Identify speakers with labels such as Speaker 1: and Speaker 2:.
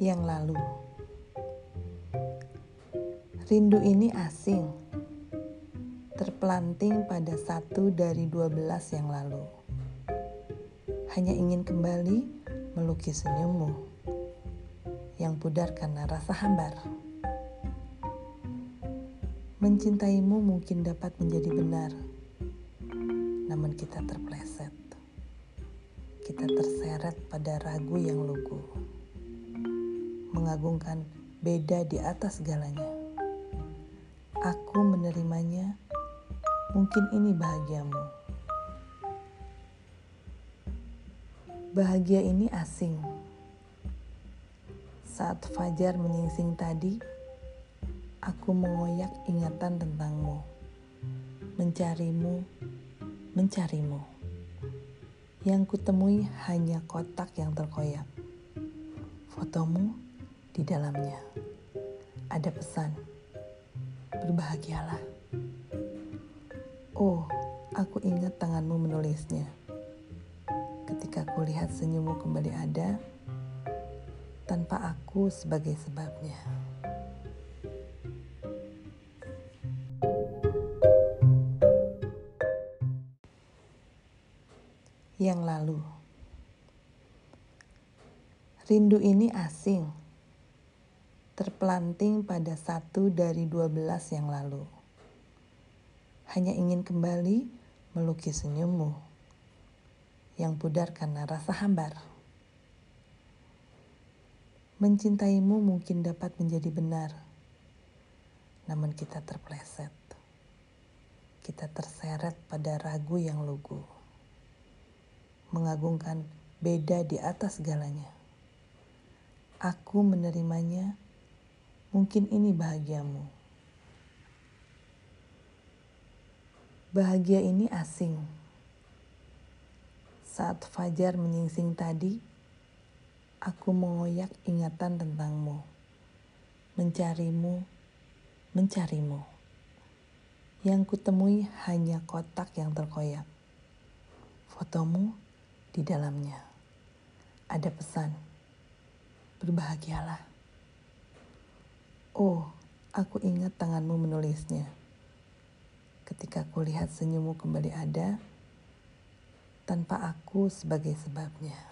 Speaker 1: yang lalu. Rindu ini asing, terpelanting pada satu dari dua belas yang lalu. Hanya ingin kembali melukis senyummu yang pudar karena rasa hambar. Mencintaimu mungkin dapat menjadi benar, namun kita terpleset. Kita terseret pada ragu yang lugu, mengagungkan beda di atas segalanya. Aku menerimanya, mungkin ini bahagiamu. Bahagia ini asing. Saat fajar menyingsing tadi, aku mengoyak ingatan tentangmu, mencarimu, mencarimu. Yang kutemui hanya kotak yang terkoyak. Fotomu di dalamnya. Ada pesan berbahagialah. Oh, aku ingat tanganmu menulisnya. Ketika kulihat senyummu kembali ada, tanpa aku sebagai sebabnya. Yang lalu, rindu ini asing terpelanting pada satu dari dua belas yang lalu. Hanya ingin kembali melukis senyummu yang pudar karena rasa hambar. Mencintaimu mungkin dapat menjadi benar, namun kita terpleset. Kita terseret pada ragu yang lugu, mengagungkan beda di atas segalanya. Aku menerimanya Mungkin ini bahagiamu. Bahagia ini asing. Saat fajar menyingsing tadi, aku mengoyak ingatan tentangmu, mencarimu, mencarimu. Yang kutemui hanya kotak yang terkoyak. Fotomu di dalamnya. Ada pesan, berbahagialah. Oh, aku ingat tanganmu menulisnya. Ketika kulihat senyummu kembali ada, tanpa aku sebagai sebabnya.